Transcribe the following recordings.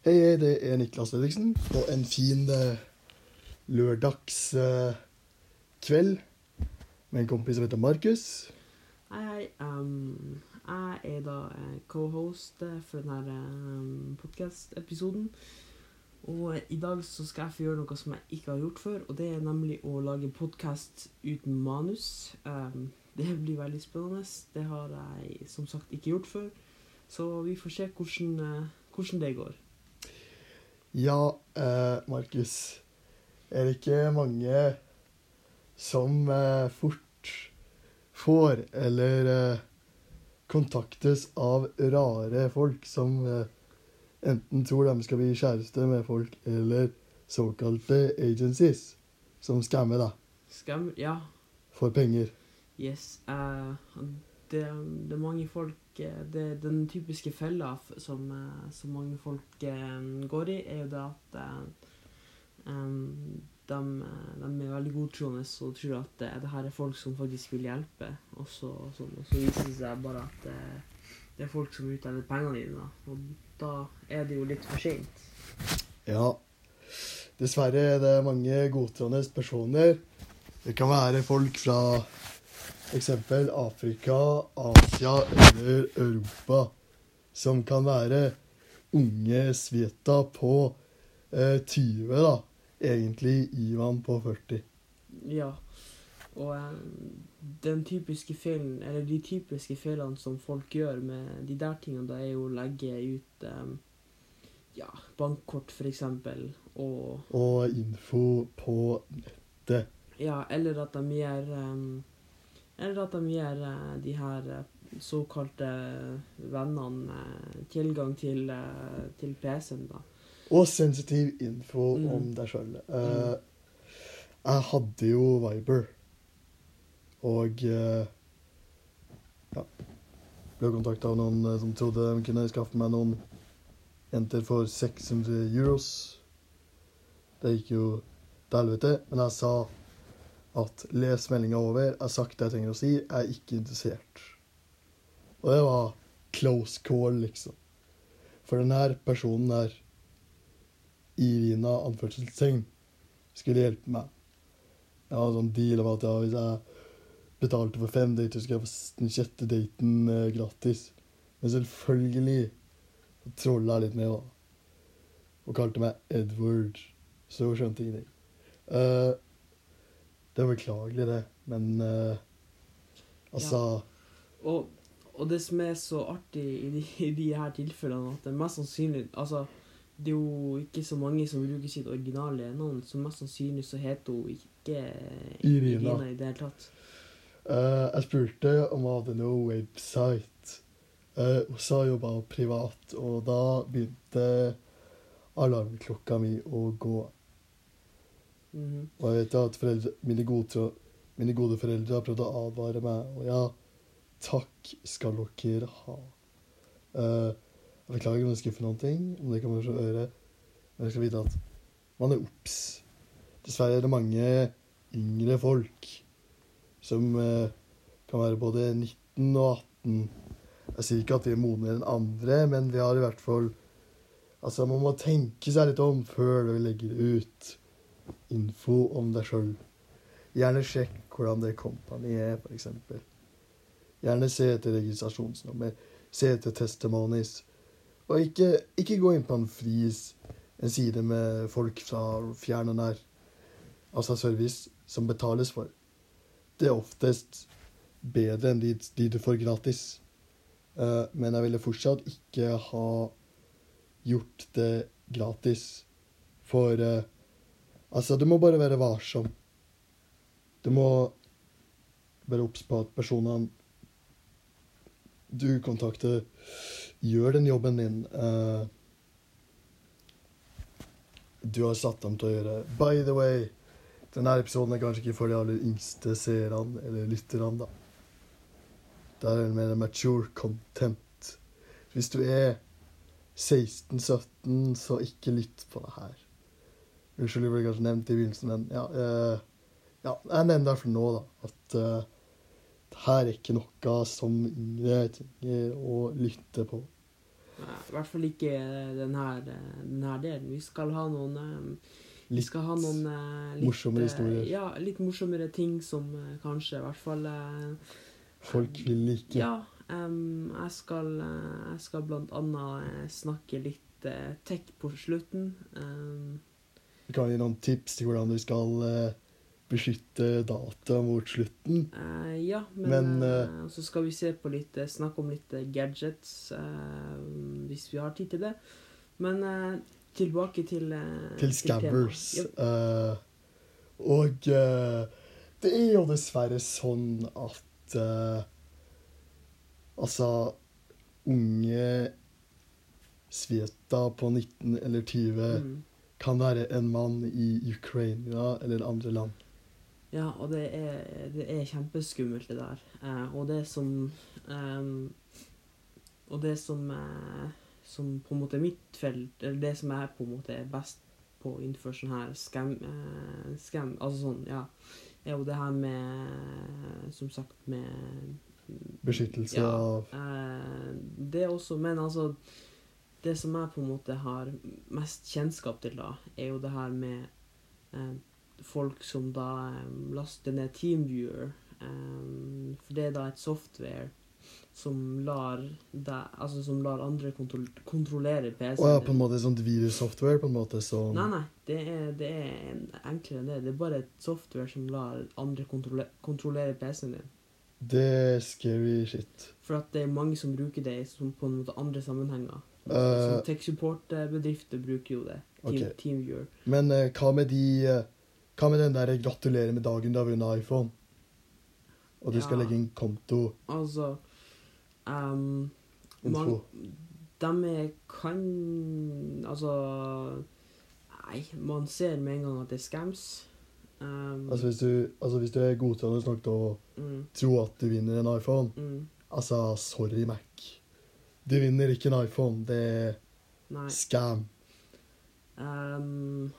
Hei, hei, det er Niklas Fredriksen på en fin eh, lørdagskveld med en kompis som heter Markus. Hei. Um, jeg er da eh, co-host eh, for denne um, podkast-episoden. Og i dag så skal jeg få gjøre noe som jeg ikke har gjort før, og det er nemlig å lage podkast uten manus. Um, det blir veldig spennende. Det har jeg som sagt ikke gjort før. Så vi får se hvordan, hvordan det går. Ja, eh, Markus. Er det ikke mange som eh, fort får eller eh, kontaktes av rare folk som eh, enten tror de skal bli kjæreste med folk, eller såkalte agencies som skammer deg Skam... Ja. for penger? Yes. Uh, det, det er mange folk det, Den typiske fella som, eh, som mange folk eh, går i, er jo det at um, de, eh, de er veldig godtroende og tror at det, det her er folk som faktisk vil hjelpe. Og så, og sånn, så viser det seg bare at det, det er folk som er pengene dine. Da. Og da er det jo litt for seint. Ja. Dessverre er det mange godtroende personer. Det kan være folk fra eksempel Afrika, Asia eller Europa. Som kan være unge Sveta på eh, 20, da. Egentlig Ivan på 40. Ja. Og eh, den typiske feilen, eller de typiske feilene som folk gjør med de der tingene, da er jo å legge ut um, ja, bankkort, eksempel, og Og info på nettet. Ja, eller at de gir em, Eller at de gir eh, de her eh, såkalte vennene eh, tilgang til, til PC-en, da. Og sensitiv info Mm. om deg sjøl. jeg hadde jo Viber. Og uh, ja. Ble kontakta av noen som trodde de kunne skaffe meg noen jenter for 600 euros. Det gikk jo til helvete. Men jeg sa at les meldinga over. Jeg har sagt det jeg trenger å si. Jeg er ikke interessert. Og det var close call, liksom. For denne personen der Irina anførselstegn skulle hjelpe meg. Jeg hadde sånn deal om at ja, hvis jeg betalte for fem dater, skulle jeg få den sjette daten eh, gratis. Men selvfølgelig trolla jeg litt med, da. Og kalte meg Edward. Så skjønte skjønte ingenting. Eh, det er beklagelig, det. Men uh, altså Og, og det som er så artig i de, i de her tilfellene, at det er mest sannsynlig Altså, det er jo ikke så mange som bruker sitt originale navn, så mest sannsynlig så heter hun ikke Irina. i det hele tatt. Uh, jeg spurte om hun hadde noe website. Uh, hun sa jo bare privat, og da begynte alarmklokka mi å gå. Mhm. Og jeg vet at foreldre, mine, gode, mine gode foreldre har prøvd å advare meg, og ja, takk skal dere ha. Uh, jeg beklager om jeg skuffer noen ting, om det kommer fra øret. men jeg skal vite at man er obs. Dessverre er det mange yngre folk som uh, kan være både 19 og 18. Jeg sier ikke at vi er modnere enn andre, men vi har i hvert fall Altså, man må tenke seg litt om før vi legger det ut info om deg sjøl. Gjerne sjekk hvordan det kompaniet er, f.eks. Gjerne se etter registrasjonsnummer, se etter testimonies. Og ikke, ikke gå inn på en fris, en side med folk fra fjern og nær. Altså service som betales for. Det er oftest bedre enn de, de du får gratis. Uh, men jeg ville fortsatt ikke ha gjort det gratis. For eh, altså, du må bare være varsom. Du må være obs på at personene du kontakter, gjør den jobben din uh, du har satt dem til å gjøre. By the way, denne episoden er kanskje ikke for de aller yngste seerne eller lytterne, da. Det er mer mature content. Hvis du er 16-17, så ikke lytt på det her. Unnskyld, det ble kanskje nevnt i begynnelsen, men ja, eh, ja Jeg nevner det for nå, da, at uh, det her er ikke noe som yngre trenger å lytte på. Nei, I hvert fall ikke den her, eh, denne delen. Vi skal ha noen eh, Litt skal ha noen uh, litt, morsommere historier. Ja, litt morsommere ting som uh, kanskje i hvert fall uh, folk vil like. Ja. Um, jeg skal Jeg skal blant annet snakke litt tech på slutten. Em, Vi kan gi noen tips til hvordan du skal eh, beskytte data mot slutten. Uh, ja, men, Men, uh, så skal vi se på litt, snakke om litt gadgets, uh, hvis vi har tid til det. Men tilbake til Til scabbers. Eh, og det er jo dessverre sånn at Altså Unge Sveta på 19 eller 20 Mm. Kan være en mann i Ukraina eller andre land. Ja, og det er, det er kjempeskummelt, det der. Eh, og det som eh, Og det som eh, Som på en måte er mitt felt, eller det som jeg på en måte er best på innenfor sånn her scam, eh, scam Altså sånn, ja, er jo det her med Som sagt, med Beskyttelse Ja. av Eh, det også, men altså Det som jeg på en måte har mest kjennskap til, da, er jo det her med eh, folk som da eh, laster ned Teamviewer. Eh, for det er da et software som lar, deg, altså som lar andre kontrol kontrollere PC-en. Og ja, på en måte sånt virussoftware, på en måte som Nei, nei. Det er, det er enklere enn det. Det er bare et software som lar andre kontrolle kontrollere PC-en din. Det er scary shit. For at det er mange som bruker det som på en måte andre sammenhenger. Eh. som tech support-bedrifter bruker jo det. Team, okay. Teamviewer. Men uh, hva med de uh, Hva med den der 'gratulerer med dagen du har vunnet iPhone'? Og du skal legge inn konto Altså um, info. man- De kan Altså Nei, man ser med en gang at det er scams. Um, Altså hvis du, altså hvis du er godtroende nok til å mm, tro at du vinner en iPhone mm, Altså, sorry, Mac. Du vinner ikke en iPhone. Det er nei. scam. Um,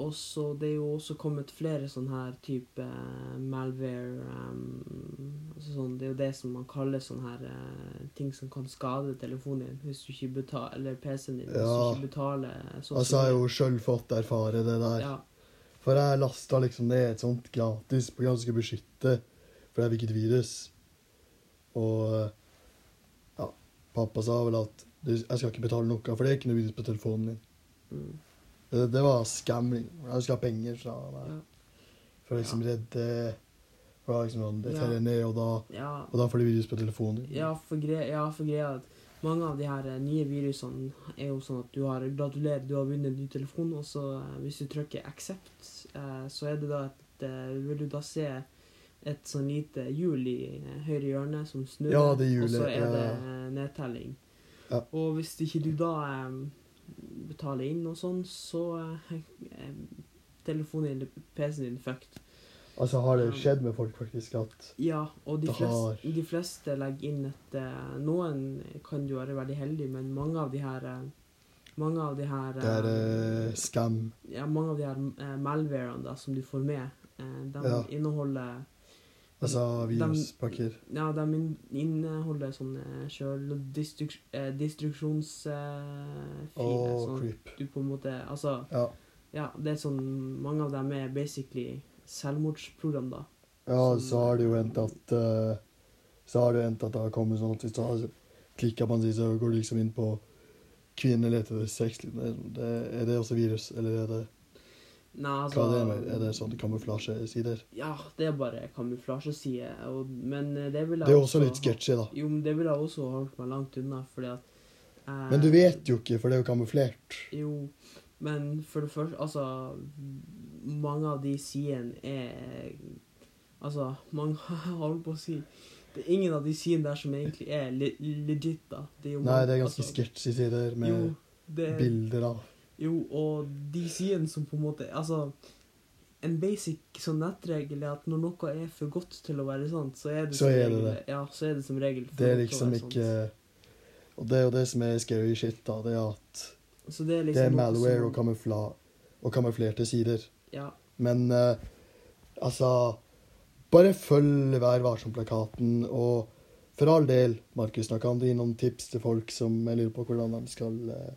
og så Det er jo også kommet flere sånne her type eh, malware um, altså sånn, Det er jo det som man kaller sånne her uh, ting som kan skade telefonen din hvis du ikke betaler, eller PC-en din hvis du ikke betaler. sånn Altså, jeg har jo sjøl fått erfare det der. ja, For jeg lasta liksom ned et sånt gratis program som skulle beskytte, for jeg fikk et virus. Og ja, pappa sa vel at du, jeg skal ikke betale noe, for det er ikke noe virus på telefonen min. mm, Det, det var skamling. Jeg skal ha penger, sa han. ja, For å liksom redde For liksom sånn, det Ja. ned, og da, ja, og da får du virus på telefonen din. ja, for greia ja, greia at mange av de her eh, nye virusene er jo sånn at du har gratulerer, du har vunnet en ny telefon, og så eh, hvis du trykker 'accept', eh, så er det da et Vil du da se et sånn lite hjul i høyre hjørne som snurrer, Ja, og så er det nedtelling. Ja. Og hvis ikke du da betaler inn og sånn, så er telefonen din, PC-en din, fucked. Altså, har det skjedd med folk faktisk at Ja, og de fleste, de fleste legger inn et eh, Noen kan jo være veldig heldige, men mange av de her eh, Mange av de her det er uh, scam? Ja, mange av de her uh, malwarene da, som du får med, uh, de Ja. inneholder Altså de- viruspakker? Ja, de inneholder sånne sjøldestruksjonsfiler. Oh, sånn creep. du på en måte Altså, Ja. ja, det er sånn Mange av dem er basically selvmordsprogram, da. Ja, Som- så har det jo endt at uh, Så har det endt at det har kommet sånn at hvis du har klikka på en side, så går du liksom inn på 'Kvinner leter etter sex'. Det, det, er det også virus, eller er det Nei, altså hva er det? Er det sånn kamuflasjesider? Ja, det er bare kamuflasjeside, men eh, det vil jeg Det er også litt sketchy, da. Jo, men det ville også holdt meg langt unna, fordi at eh, Men du vet jo ikke, for det er jo kamuflert. Jo, men for det første Altså, mange av de sidene er Altså, mange holder på å si Det er ingen av de sidene der som egentlig er le legit, da. Det er Nei, det er ganske altså, sketchy sider med Jo, det, bilder av jo, og de sidene som på en måte Altså, en basic sånn nettregel er at når noe er for godt til å være sant, så er det Så er det regel det. Ja, så er det som regel for Det er liksom ikke Og det er jo det som er scary shit, da. Det er at Så det er det liksom er malware som- og, kamufla og kamuflerte sider. Ja. Men uh, altså Bare følg Vær varsom-plakaten, og for all del, Markus, nå kan du gi noen tips til folk som jeg lurer på hvordan de skal eh,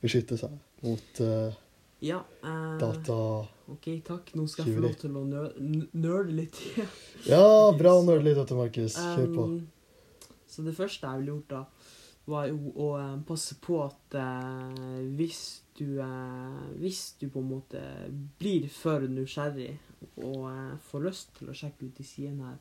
beskytte seg mot uh, Ja. uh, data OK, takk. Nå skal jeg få lov til å nøle litt. Ja, bra å nerd litt, dette, Markus. Kjør på. Um, så det første jeg ville gjort da, var jo å eh, passe på at uh, hvis du Hvis du på en måte blir for nysgjerrig og får lyst til å sjekke ut de sidene her,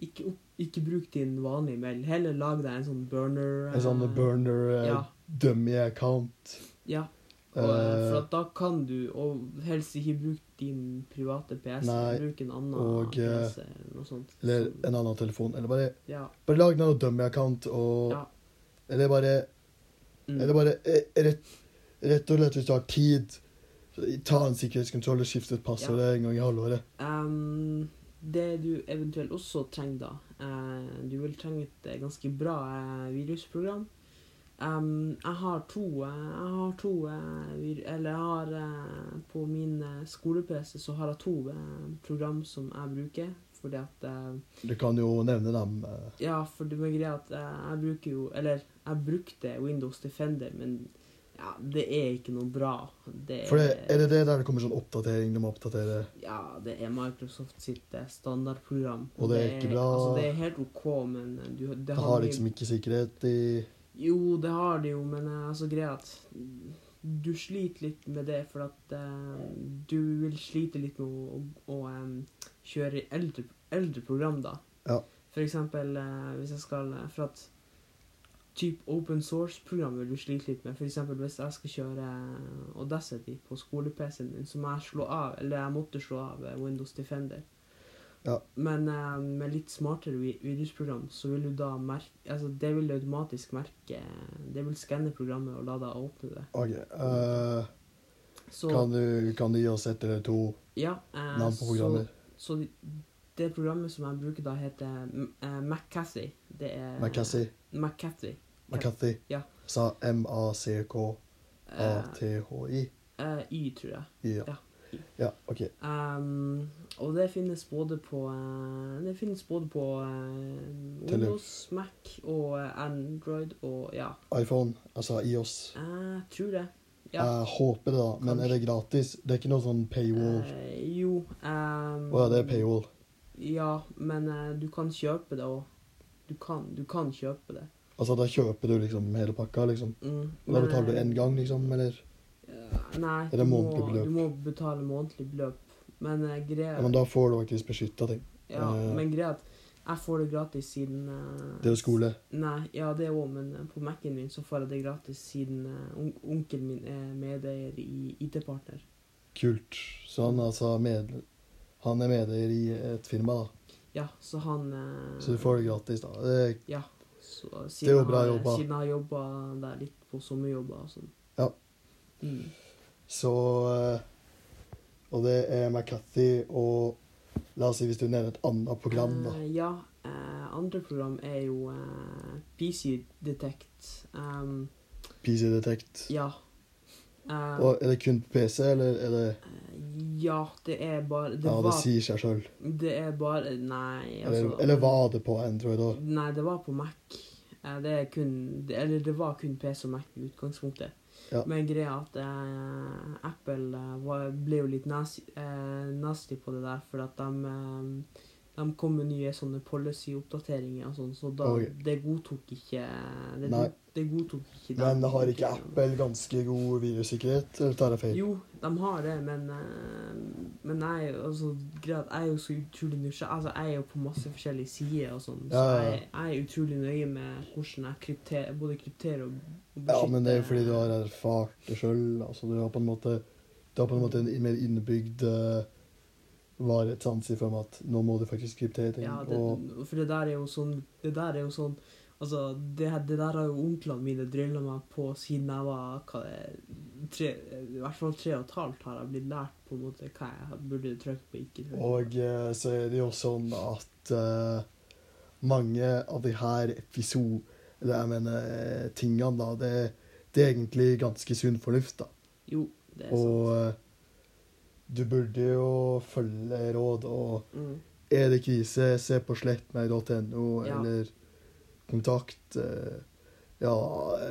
ikke, opp, ikke bruk din vanlige mail. Heller lag deg en sånn burner En sånn burner ja. dummy account. Ja. Og, eh, for Eh, at da kan du, og helst ikke bruke din private PC, Nei, bruk en annen og, eh, PC noe sånt. eller en annen telefon. Eller bare, ja. bare lag en dummy-account, og Ja. Eller bare Mm. Eller bare rett, rett og slett hvis du har tid, ta en sikkerhetskontroll og skifte passord ja. en gang i halvåret. Um, det du eventuelt også trenger da, eh, du vil trenge et ganske bra eh, virusprogram. Ehm, jeg har to, eh, jeg har to eh, eller jeg har eh, på min skole-PC så har jeg to program som jeg bruker, fordi at Du kan jo nevne dem. Ja, for det er greia at jeg bruker jo Eller jeg brukte Windows Defender, men ja, det er ikke noe bra. Det For det, er det det der det kommer sånn oppdatering må oppdatere? Ja, det er Microsoft sitt standardprogram. Og det er ikke bra? Altså, det er helt OK, men du, det Det har har liksom ikke sikkerhet i Jo, det har de jo, men eh, altså greia at du sliter litt med det, for at uh, du vil slite litt med å, å, em, kjøre eldre, eldre program, da. Ja. For eksempel uh, hvis jeg skal For at typ open source-program vil du slite litt med. For eksempel hvis jeg skal kjøre Audacity på skole-PC-en min, så må jeg slå av, eller jeg måtte slå av Windows Defender. Ja. Men eh, med litt smartere vi- virusprogram, så vil du da merke Altså, det vil automatisk merke Det vil skanne programmet og la deg åpne det. OK. Uh, Så kan, du, kan du gi oss ett eller to ja, eh, navn på programmer? Så, så det programmet som jeg bruker da, heter uh, McCathy. Det er McCassie? McCathy. McCathy? Ja. Sa Eh, M-A-C-K-A-T-H-I? Uh, Y, tror jeg. Ja. Ja. Ja, OK. Um, og det finnes både på eh, Det finnes både på uh, Windows, Mac og eh, Android og ja. iPhone, altså IOS. Jeg tror det. Ja. Jeg håper det, da. Men er det gratis? Det er ikke noe sånn paywall? Uh, jo um, ja, det er paywall. Ja, men uh, du kan kjøpe det òg. Du kan, du kan kjøpe det. Altså, da kjøper du liksom hele pakka, liksom? Mm, Og da betaler du én gang, liksom? Eller? Ja, Nei, du må, du må betale månedlig beløp. Men uh, greia Ja, men da får du faktisk beskytta ting. ja, uh, men greia at jeg får det gratis siden uh, Det er skole. Nei, ja det òg, men eh, på Mac-en min så får jeg det gratis siden eh, on onkelen min er medeier i IT-partner. Kult. Så han altså med, Han er medeier i et firma, da. Ja, så han eh, Så du får det gratis, da. Det Ja. Så, Det er jo bra jobba. Siden jeg har jobba der litt på sommerjobber og sånn. Ja. Mm. så eh, Og det er McCathy og La oss si hvis du nevner et annet program, da. Uh, ja. Uh, andre program er jo uh, PC Detect. Um, PC Detect. ja. Uh, Og er det kun på PC, eller er det ja, det er bare Det Ja, det var sier seg sjøl. Det er bare Nei, altså Eller, eller var det på Android òg? Nei, det var på Mac. Det er kun det, Eller det var kun PC og Mac i utgangspunktet. Ja. Men greia at eh, Apple eh, var, ble jo litt nasty, eh, nasty på det der, for at de, eh, de kom med nye sånne policy-oppdateringer og sånn, så da okay. det godtok ikke det, Nei. det godtok ikke Men har ikke Apple ganske god virussikkerhet, eller tar jeg feil? Jo, de har det, men, eh, men jeg, altså, jeg er jo så utrolig nysgjerrig. Altså, jeg er jo på masse forskjellige sider og sånn, så jeg, jeg er utrolig nøye med hvordan jeg krypterer, både krypterer og, og Ja, men det er jo fordi du har erfart det sjøl. Altså, du har på en måte Du har på en måte en mer innebygd uh, varighetssans i form at nå må du faktisk kryptere ting. Ja, det, og for det der er jo sånn Det der er jo sånn Altså, det, det der har jo onklene mine drilla meg på siden jeg var hva det, tre, I hvert fall tre og et halvt har jeg blitt lært på en måte hva jeg burde trykke på, ikke trykke. Og eh, så er det jo sånn at uh, mange av de her episode... Eller jeg mener eh, tingene, da, det, det er egentlig ganske sunn fornuft, da. Jo, det er sant. Og du burde jo følge råd, og Mm. er det krise, se på slettmeg.no, Ja. eller kontakt eh, ja,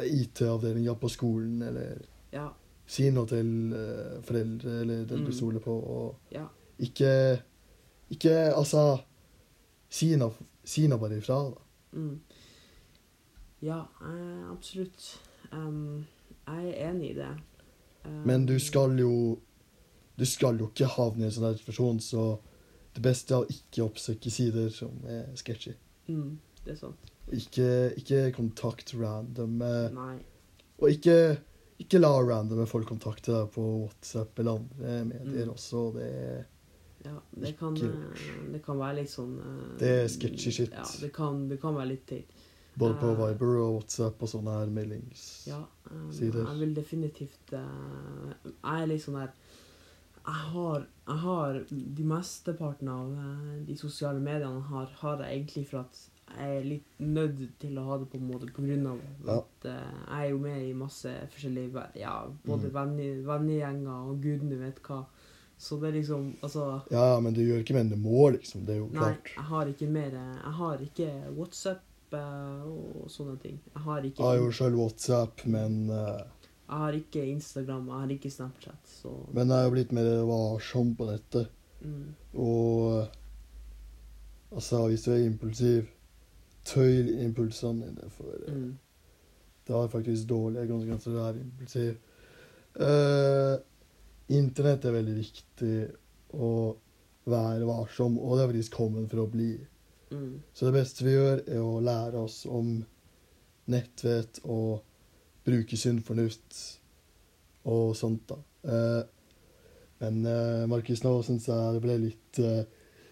IT-avdelinga på skolen, eller Ja. Si noe til eh, foreldre eller den du Mm. stoler på, og Ja. ikke Ikke Altså Si noe, si noe bare ifra, da. Mm. Ja, eh, absolutt. Um, jeg er enig i det. Um, Men du skal jo Du skal jo ikke havne i en sånn situasjon, så det beste er å ikke oppsøke sider som er sketchy. mm, Det er sant. Ikke, ikke kontakt random eh, Nei. Og ikke, ikke la randomme folk kontakte deg på WhatsApp eller andre medier Mm. også. Det er Ja, det kan, eh, det kan være litt sånn eh, Det er sketchy shit. Ja, det kan, det kan være litt teit. både på. Viber og WhatsApp og sånne her meldings... Ja, um, jeg vil definitivt uh, Jeg er litt sånn der jeg har, jeg har De mesteparten av de sosiale mediene har, har jeg egentlig for at jeg er litt nødt til å ha det på en måte på grunn av Ja. at eh, jeg er jo med i masse forskjellige Ja, både Mm. vennegjenger og gudene vet hva. Så det er liksom Altså Ja, men du gjør ikke mer enn du må, liksom. Det er jo Nei, klart. jeg har ikke mer Jeg har ikke WhatsApp uh, og sånne ting. Jeg har ikke Jeg har jo sjøl WhatsApp, men uh, Jeg har ikke Instagram, jeg har ikke Snapchat, så Men jeg er jo blitt mer varsom på nettet. mm, Og altså, hvis du er impulsiv, tøy impulsene dine. For eh, mm, det har faktisk dårlige konsekvenser å være impulsiv. Uh, internett er veldig viktig å være varsom, og det er faktisk kommet for å bli. mm, Så det beste vi gjør, er å lære oss om nettvett og bruke sunn fornuft og sånt, da. Uh, men uh, Markus, nå syns jeg det ble litt uh,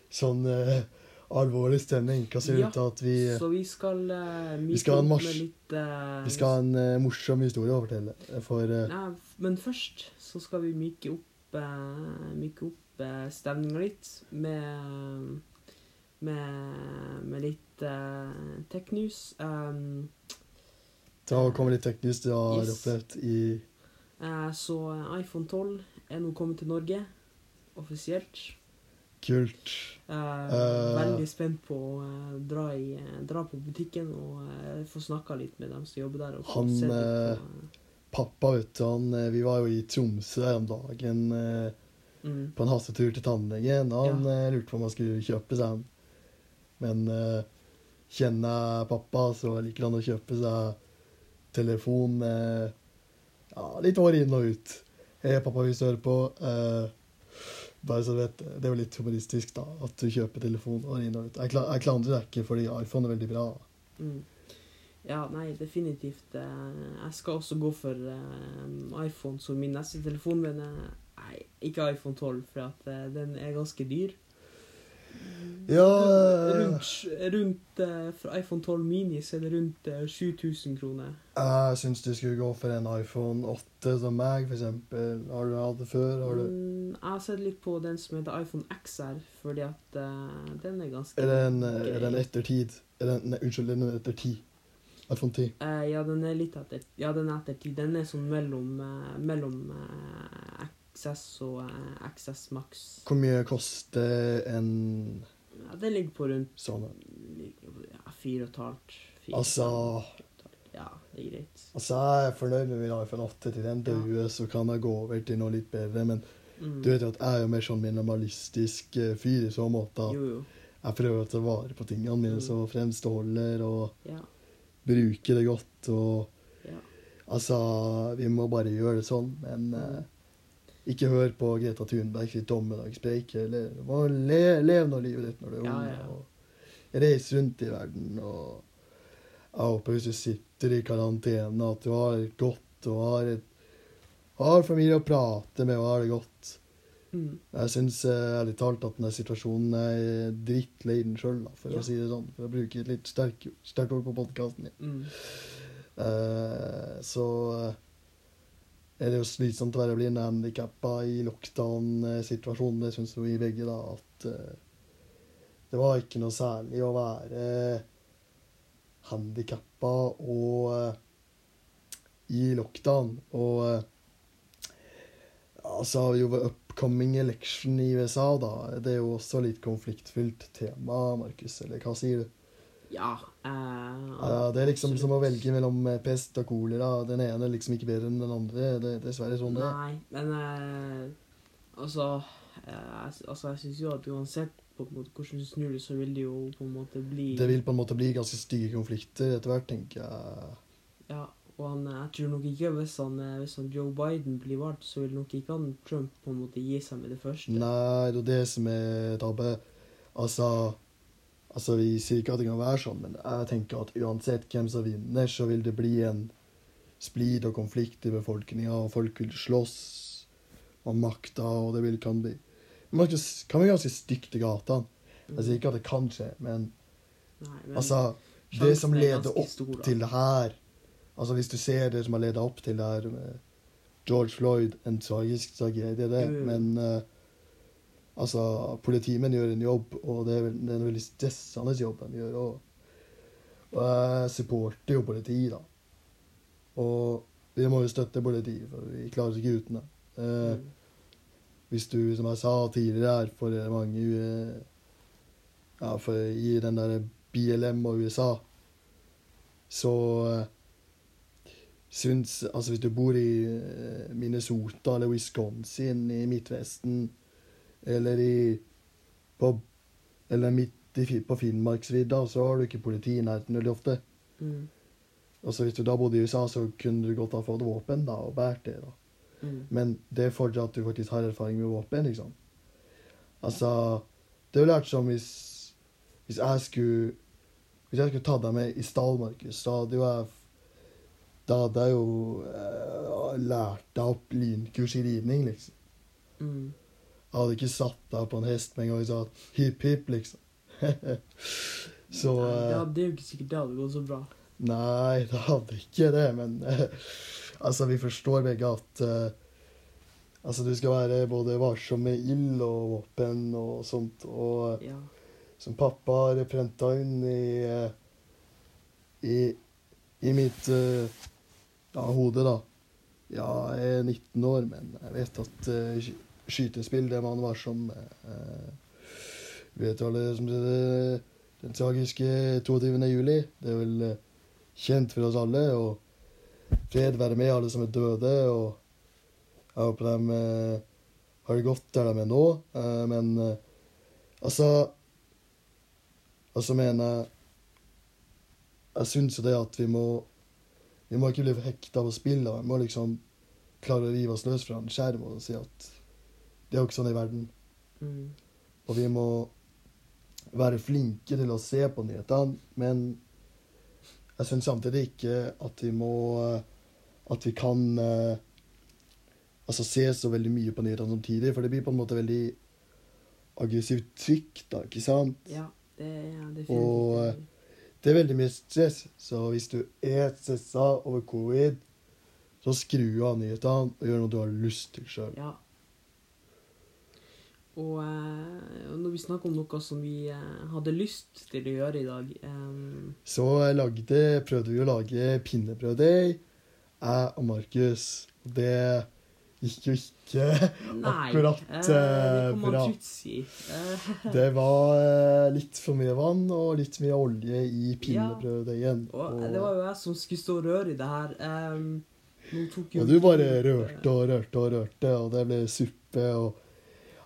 sånn eh, alvorlig stemning. Hva sier Ja, du til at vi, Så vi skal uh, vi skal ha en opp marsj. litt uh, vi skal ha en uh, morsom historie å fortelle? For Nei, men først så skal vi myke opp uh, Myke opp stemninga litt med med, med litt uh, tech news. Um, da kommer litt tech-news du har Yes. opplevd i så iPhone 12 er nå kommet til Norge offisielt. Kult. Eh, veldig spent på å eh, dra, i, eh, dra på butikken og få snakka litt med dem som jobber der. Og Han, på, Pappa, vet du, han, vi var jo i Tromsø her om dagen mm, på en hastetur til tannlegen. Han eh, lurte på om han skulle kjøpe seg en. Men uh, kjenner jeg pappa, så liker han å kjøpe seg telefon uh, ja, litt år inn og ut. Hei, pappa, hvis du hører på. Eh, bare så vet, det er jo litt humoristisk, da, at du kjøper telefon og inn og ut. Jeg, kla jeg klandrer deg ikke, fordi iPhone er veldig bra. mm. Ja, nei, definitivt. eh, jeg skal også gå for eh, iPhone som min neste telefon, men eh, nei, ikke iPhone 12, for at den er ganske dyr. Ja eh, Rundt, rundt eh, For iPhone 12 mini så er det rundt eh, 7000 kroner. Jeg syns du skulle gå for en iPhone 8 som meg, eksempel. Har du hatt det før? Har du Mm, jeg har sett litt på den som heter iPhone XR, fordi at uh, den er ganske Er det en, er den etter tid? nei, unnskyld, den er etter ti. iPhone 10. Uh, ja, den er litt etter Ja, den er etter ti. Den er sånn mellom, uh, mellom eh, XS og eh, XS Max. Hvor mye koster en Ja, Det ligger på rundt sånn? ja, fire og et halvt. Altså, Ja, det er greit. altså Jeg er fornøyd med min iPhone 8 til den døde, så kan jeg gå over til noe litt bedre. Men Mm. du vet jo at jeg er jo mer sånn minimalistisk eh, fyr i så måte. Jo, jo. Jeg prøver å ta vare på tingene mine Mm. som fremst og Ja. bruke det godt. og ja. Altså, vi må bare gjøre det sånn, men eh, ikke hør på Greta Thunberg sitt dommedagspreik. Le, lev nå livet ditt når du er ung. ja, ja. og Reise rundt i verden. og Jeg håper hvis du sitter i karantene, at du har det godt og har, et, har familie å prate med og har det godt. Mm. Jeg syns ærlig talt at denne situasjonen er drittlei den sjøl, for Ja. å si det sånn. For å bruke et litt sterk- ord på podkasten min. Mm. Uh, så eh, er det jo slitsomt å være blind handikappa i lockdown-situasjonen. Det syns vi begge, da, at uh, det var ikke noe særlig å være handikappa og uh, i lockdown. Og uh, vi jo upcoming election i USA, da. Det er jo også litt konfliktfylt tema, Markus. Eller hva sier du? Ja. Uh, Ja, det er liksom som å velge mellom eh, pest og kolera. Den ene er liksom ikke bedre enn den andre. Det er dessverre sånn det er. Nei, men uh, altså uh, Altså, jeg syns jo at uansett på en måte hvordan du snur det, så vil det jo på en måte bli Det vil på en måte bli ganske stygge konflikter etter hvert, tenker jeg. Ja, og han, jeg tror nok ikke hvis han, hvis han Joe Biden blir valgt, så vil nok ikke han Trump på en måte gi seg med det første. Nei, det er det som er tabbe. Altså Altså, Vi sier ikke at det kan være sånn, men jeg tenker at uansett hvem som vinner, så vil det bli en splid og konflikt i befolkninga, og folk vil slåss om makta, og det vil kan bli Man kan være bli ganske stygt i gatene. Jeg sier ikke at det kan skje, men Nei, men altså Det som er leder opp stor, til det her Altså Hvis du ser det som har ledet opp til det her med George Floyd, en tragisk tragedie, det, Mm. men eh, altså Politimenn gjør en jobb, og det er, en veldig stressende jobb de gjør. Og, og jeg supporter jo politiet, da. Og vi må jo støtte politiet, for vi klarer oss ikke uten det. Eh, Mm. hvis du, som jeg sa tidligere er for mange eh, Ja, for i den der BLM og USA, så eh, syns Altså, hvis du bor i eh, Minnesota eller Wisconsin i Midtvesten, eller i på, Eller midt i, på Finnmarksvidda, så har du ikke politi i nærheten veldig ofte. Mm. Og hvis du da bodde i USA, så kunne du godt ha fått våpen da, og båret det. da. Mm. Men det fordrer at du faktisk har erfaring med våpen, liksom. Altså Det jo lært som hvis Hvis jeg skulle Hvis jeg skulle tatt deg med i stall, Markus, da hadde jo jeg Da hadde jeg jo eh, lært deg opp lynkurs i ridning, liksom. Mm. Jeg hadde ikke satt deg på en hest med en gang og sagt hipp, hipp, liksom. så det, eh, det er jo ikke sikkert det hadde gått så bra. Nei, det hadde ikke det, men altså, vi forstår begge at uh, altså, du skal være både varsom med ild og våpen og sånt. Og Ja. som pappa har prenta inn i, eh, i, i mitt uh, ja, hode, da. Ja, jeg er 19 år, men jeg vet at sky- skytespill, det man var som Eh, vet jo alle som det, den tragiske 22. juli. Det er vel eh, kjent for oss alle. Og fred være med alle som er døde. Og jeg håper de eh, har det godt der de er nå. Eh, men eh, altså Og så mener jeg Jeg syns jo det at vi må Vi må ikke bli hekta på spillet. Vi må liksom klare å rive oss løs fra en skjerm og si at det er jo ikke sånn i verden. Mm. Og vi må være flinke til å se på nyhetene, men jeg syns samtidig ikke at vi må At vi kan eh, altså se så veldig mye på nyhetene samtidig, for det blir på en måte veldig aggressivt trykk, da, ikke sant? ja, det er det Og, eh, Det er veldig mye stress, så hvis du er stressa over covid, så skru av nyhetene og gjør noe du har lyst til sjøl. Ja. Og eh, og når vi snakker om noe som vi eh, hadde lyst til å gjøre i dag um... Så lagde, prøvde vi å lage pinnebrøddeig, jeg og Markus. Og det gikk jo ikke Nei, akkurat eh, bra. si. Det var litt for mye vann og litt mye olje i pinnebrøddeigen. og det var jo jeg som skulle stå og røre i det her. Um, tok jo Og du bare rørte og rørte og rørte, og det ble suppe og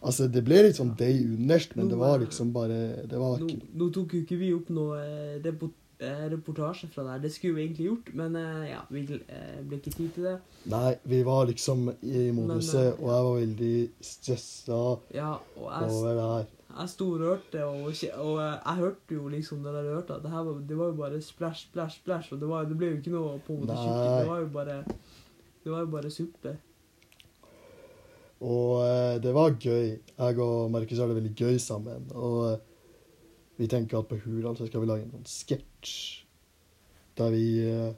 Altså, det ble litt sånn day underst, men det var liksom bare Det var ikke nå tok jo ikke vi opp noe eh, eh, reportasje fra der. Det skulle vi egentlig gjort, men eh, ja, vi ble ikke tid til det. Nei, vi var liksom i moduset, og jeg var veldig stressa Ja, over det her. jeg storhørte, og og, jeg hørte jo liksom når jeg hørte. det, var, det var jo bare splash, splash, splash, og det, var, det ble jo ikke noe på tjukt. Det var jo bare det var jo bare suppe. Og eh, det var gøy. Jeg og Markus har det veldig gøy sammen. Og eh, vi tenker at på Hurdal så skal vi lage en sånn sketsj der vi eh,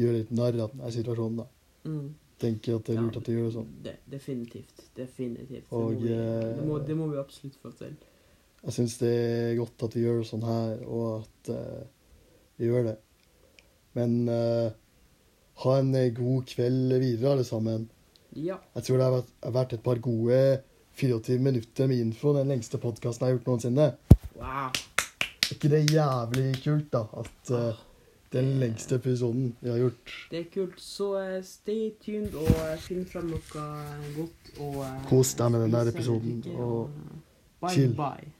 gjør litt narr av denne situasjonen. da. Mm. Tenker at det er lurt at vi gjør det sånn. Det, definitivt. Definitivt. Og, det, må vi, det, må, det må vi absolutt få til. Jeg syns det er godt at vi gjør det sånn her, og at uh, vi gjør det. Men uh, ha en god kveld videre, alle sammen. Ja. Jeg tror det har vært, har vært et par gode 24 minutter med info. Den lengste podkasten jeg har gjort noensinne. Wow. Er ikke det jævlig kult, da? At uh, den lengste episoden vi har gjort Det er kult. Så uh, stay tuned og eh, finn frem noe godt og Kos deg med den der episoden, Og, og Bye chill. bye.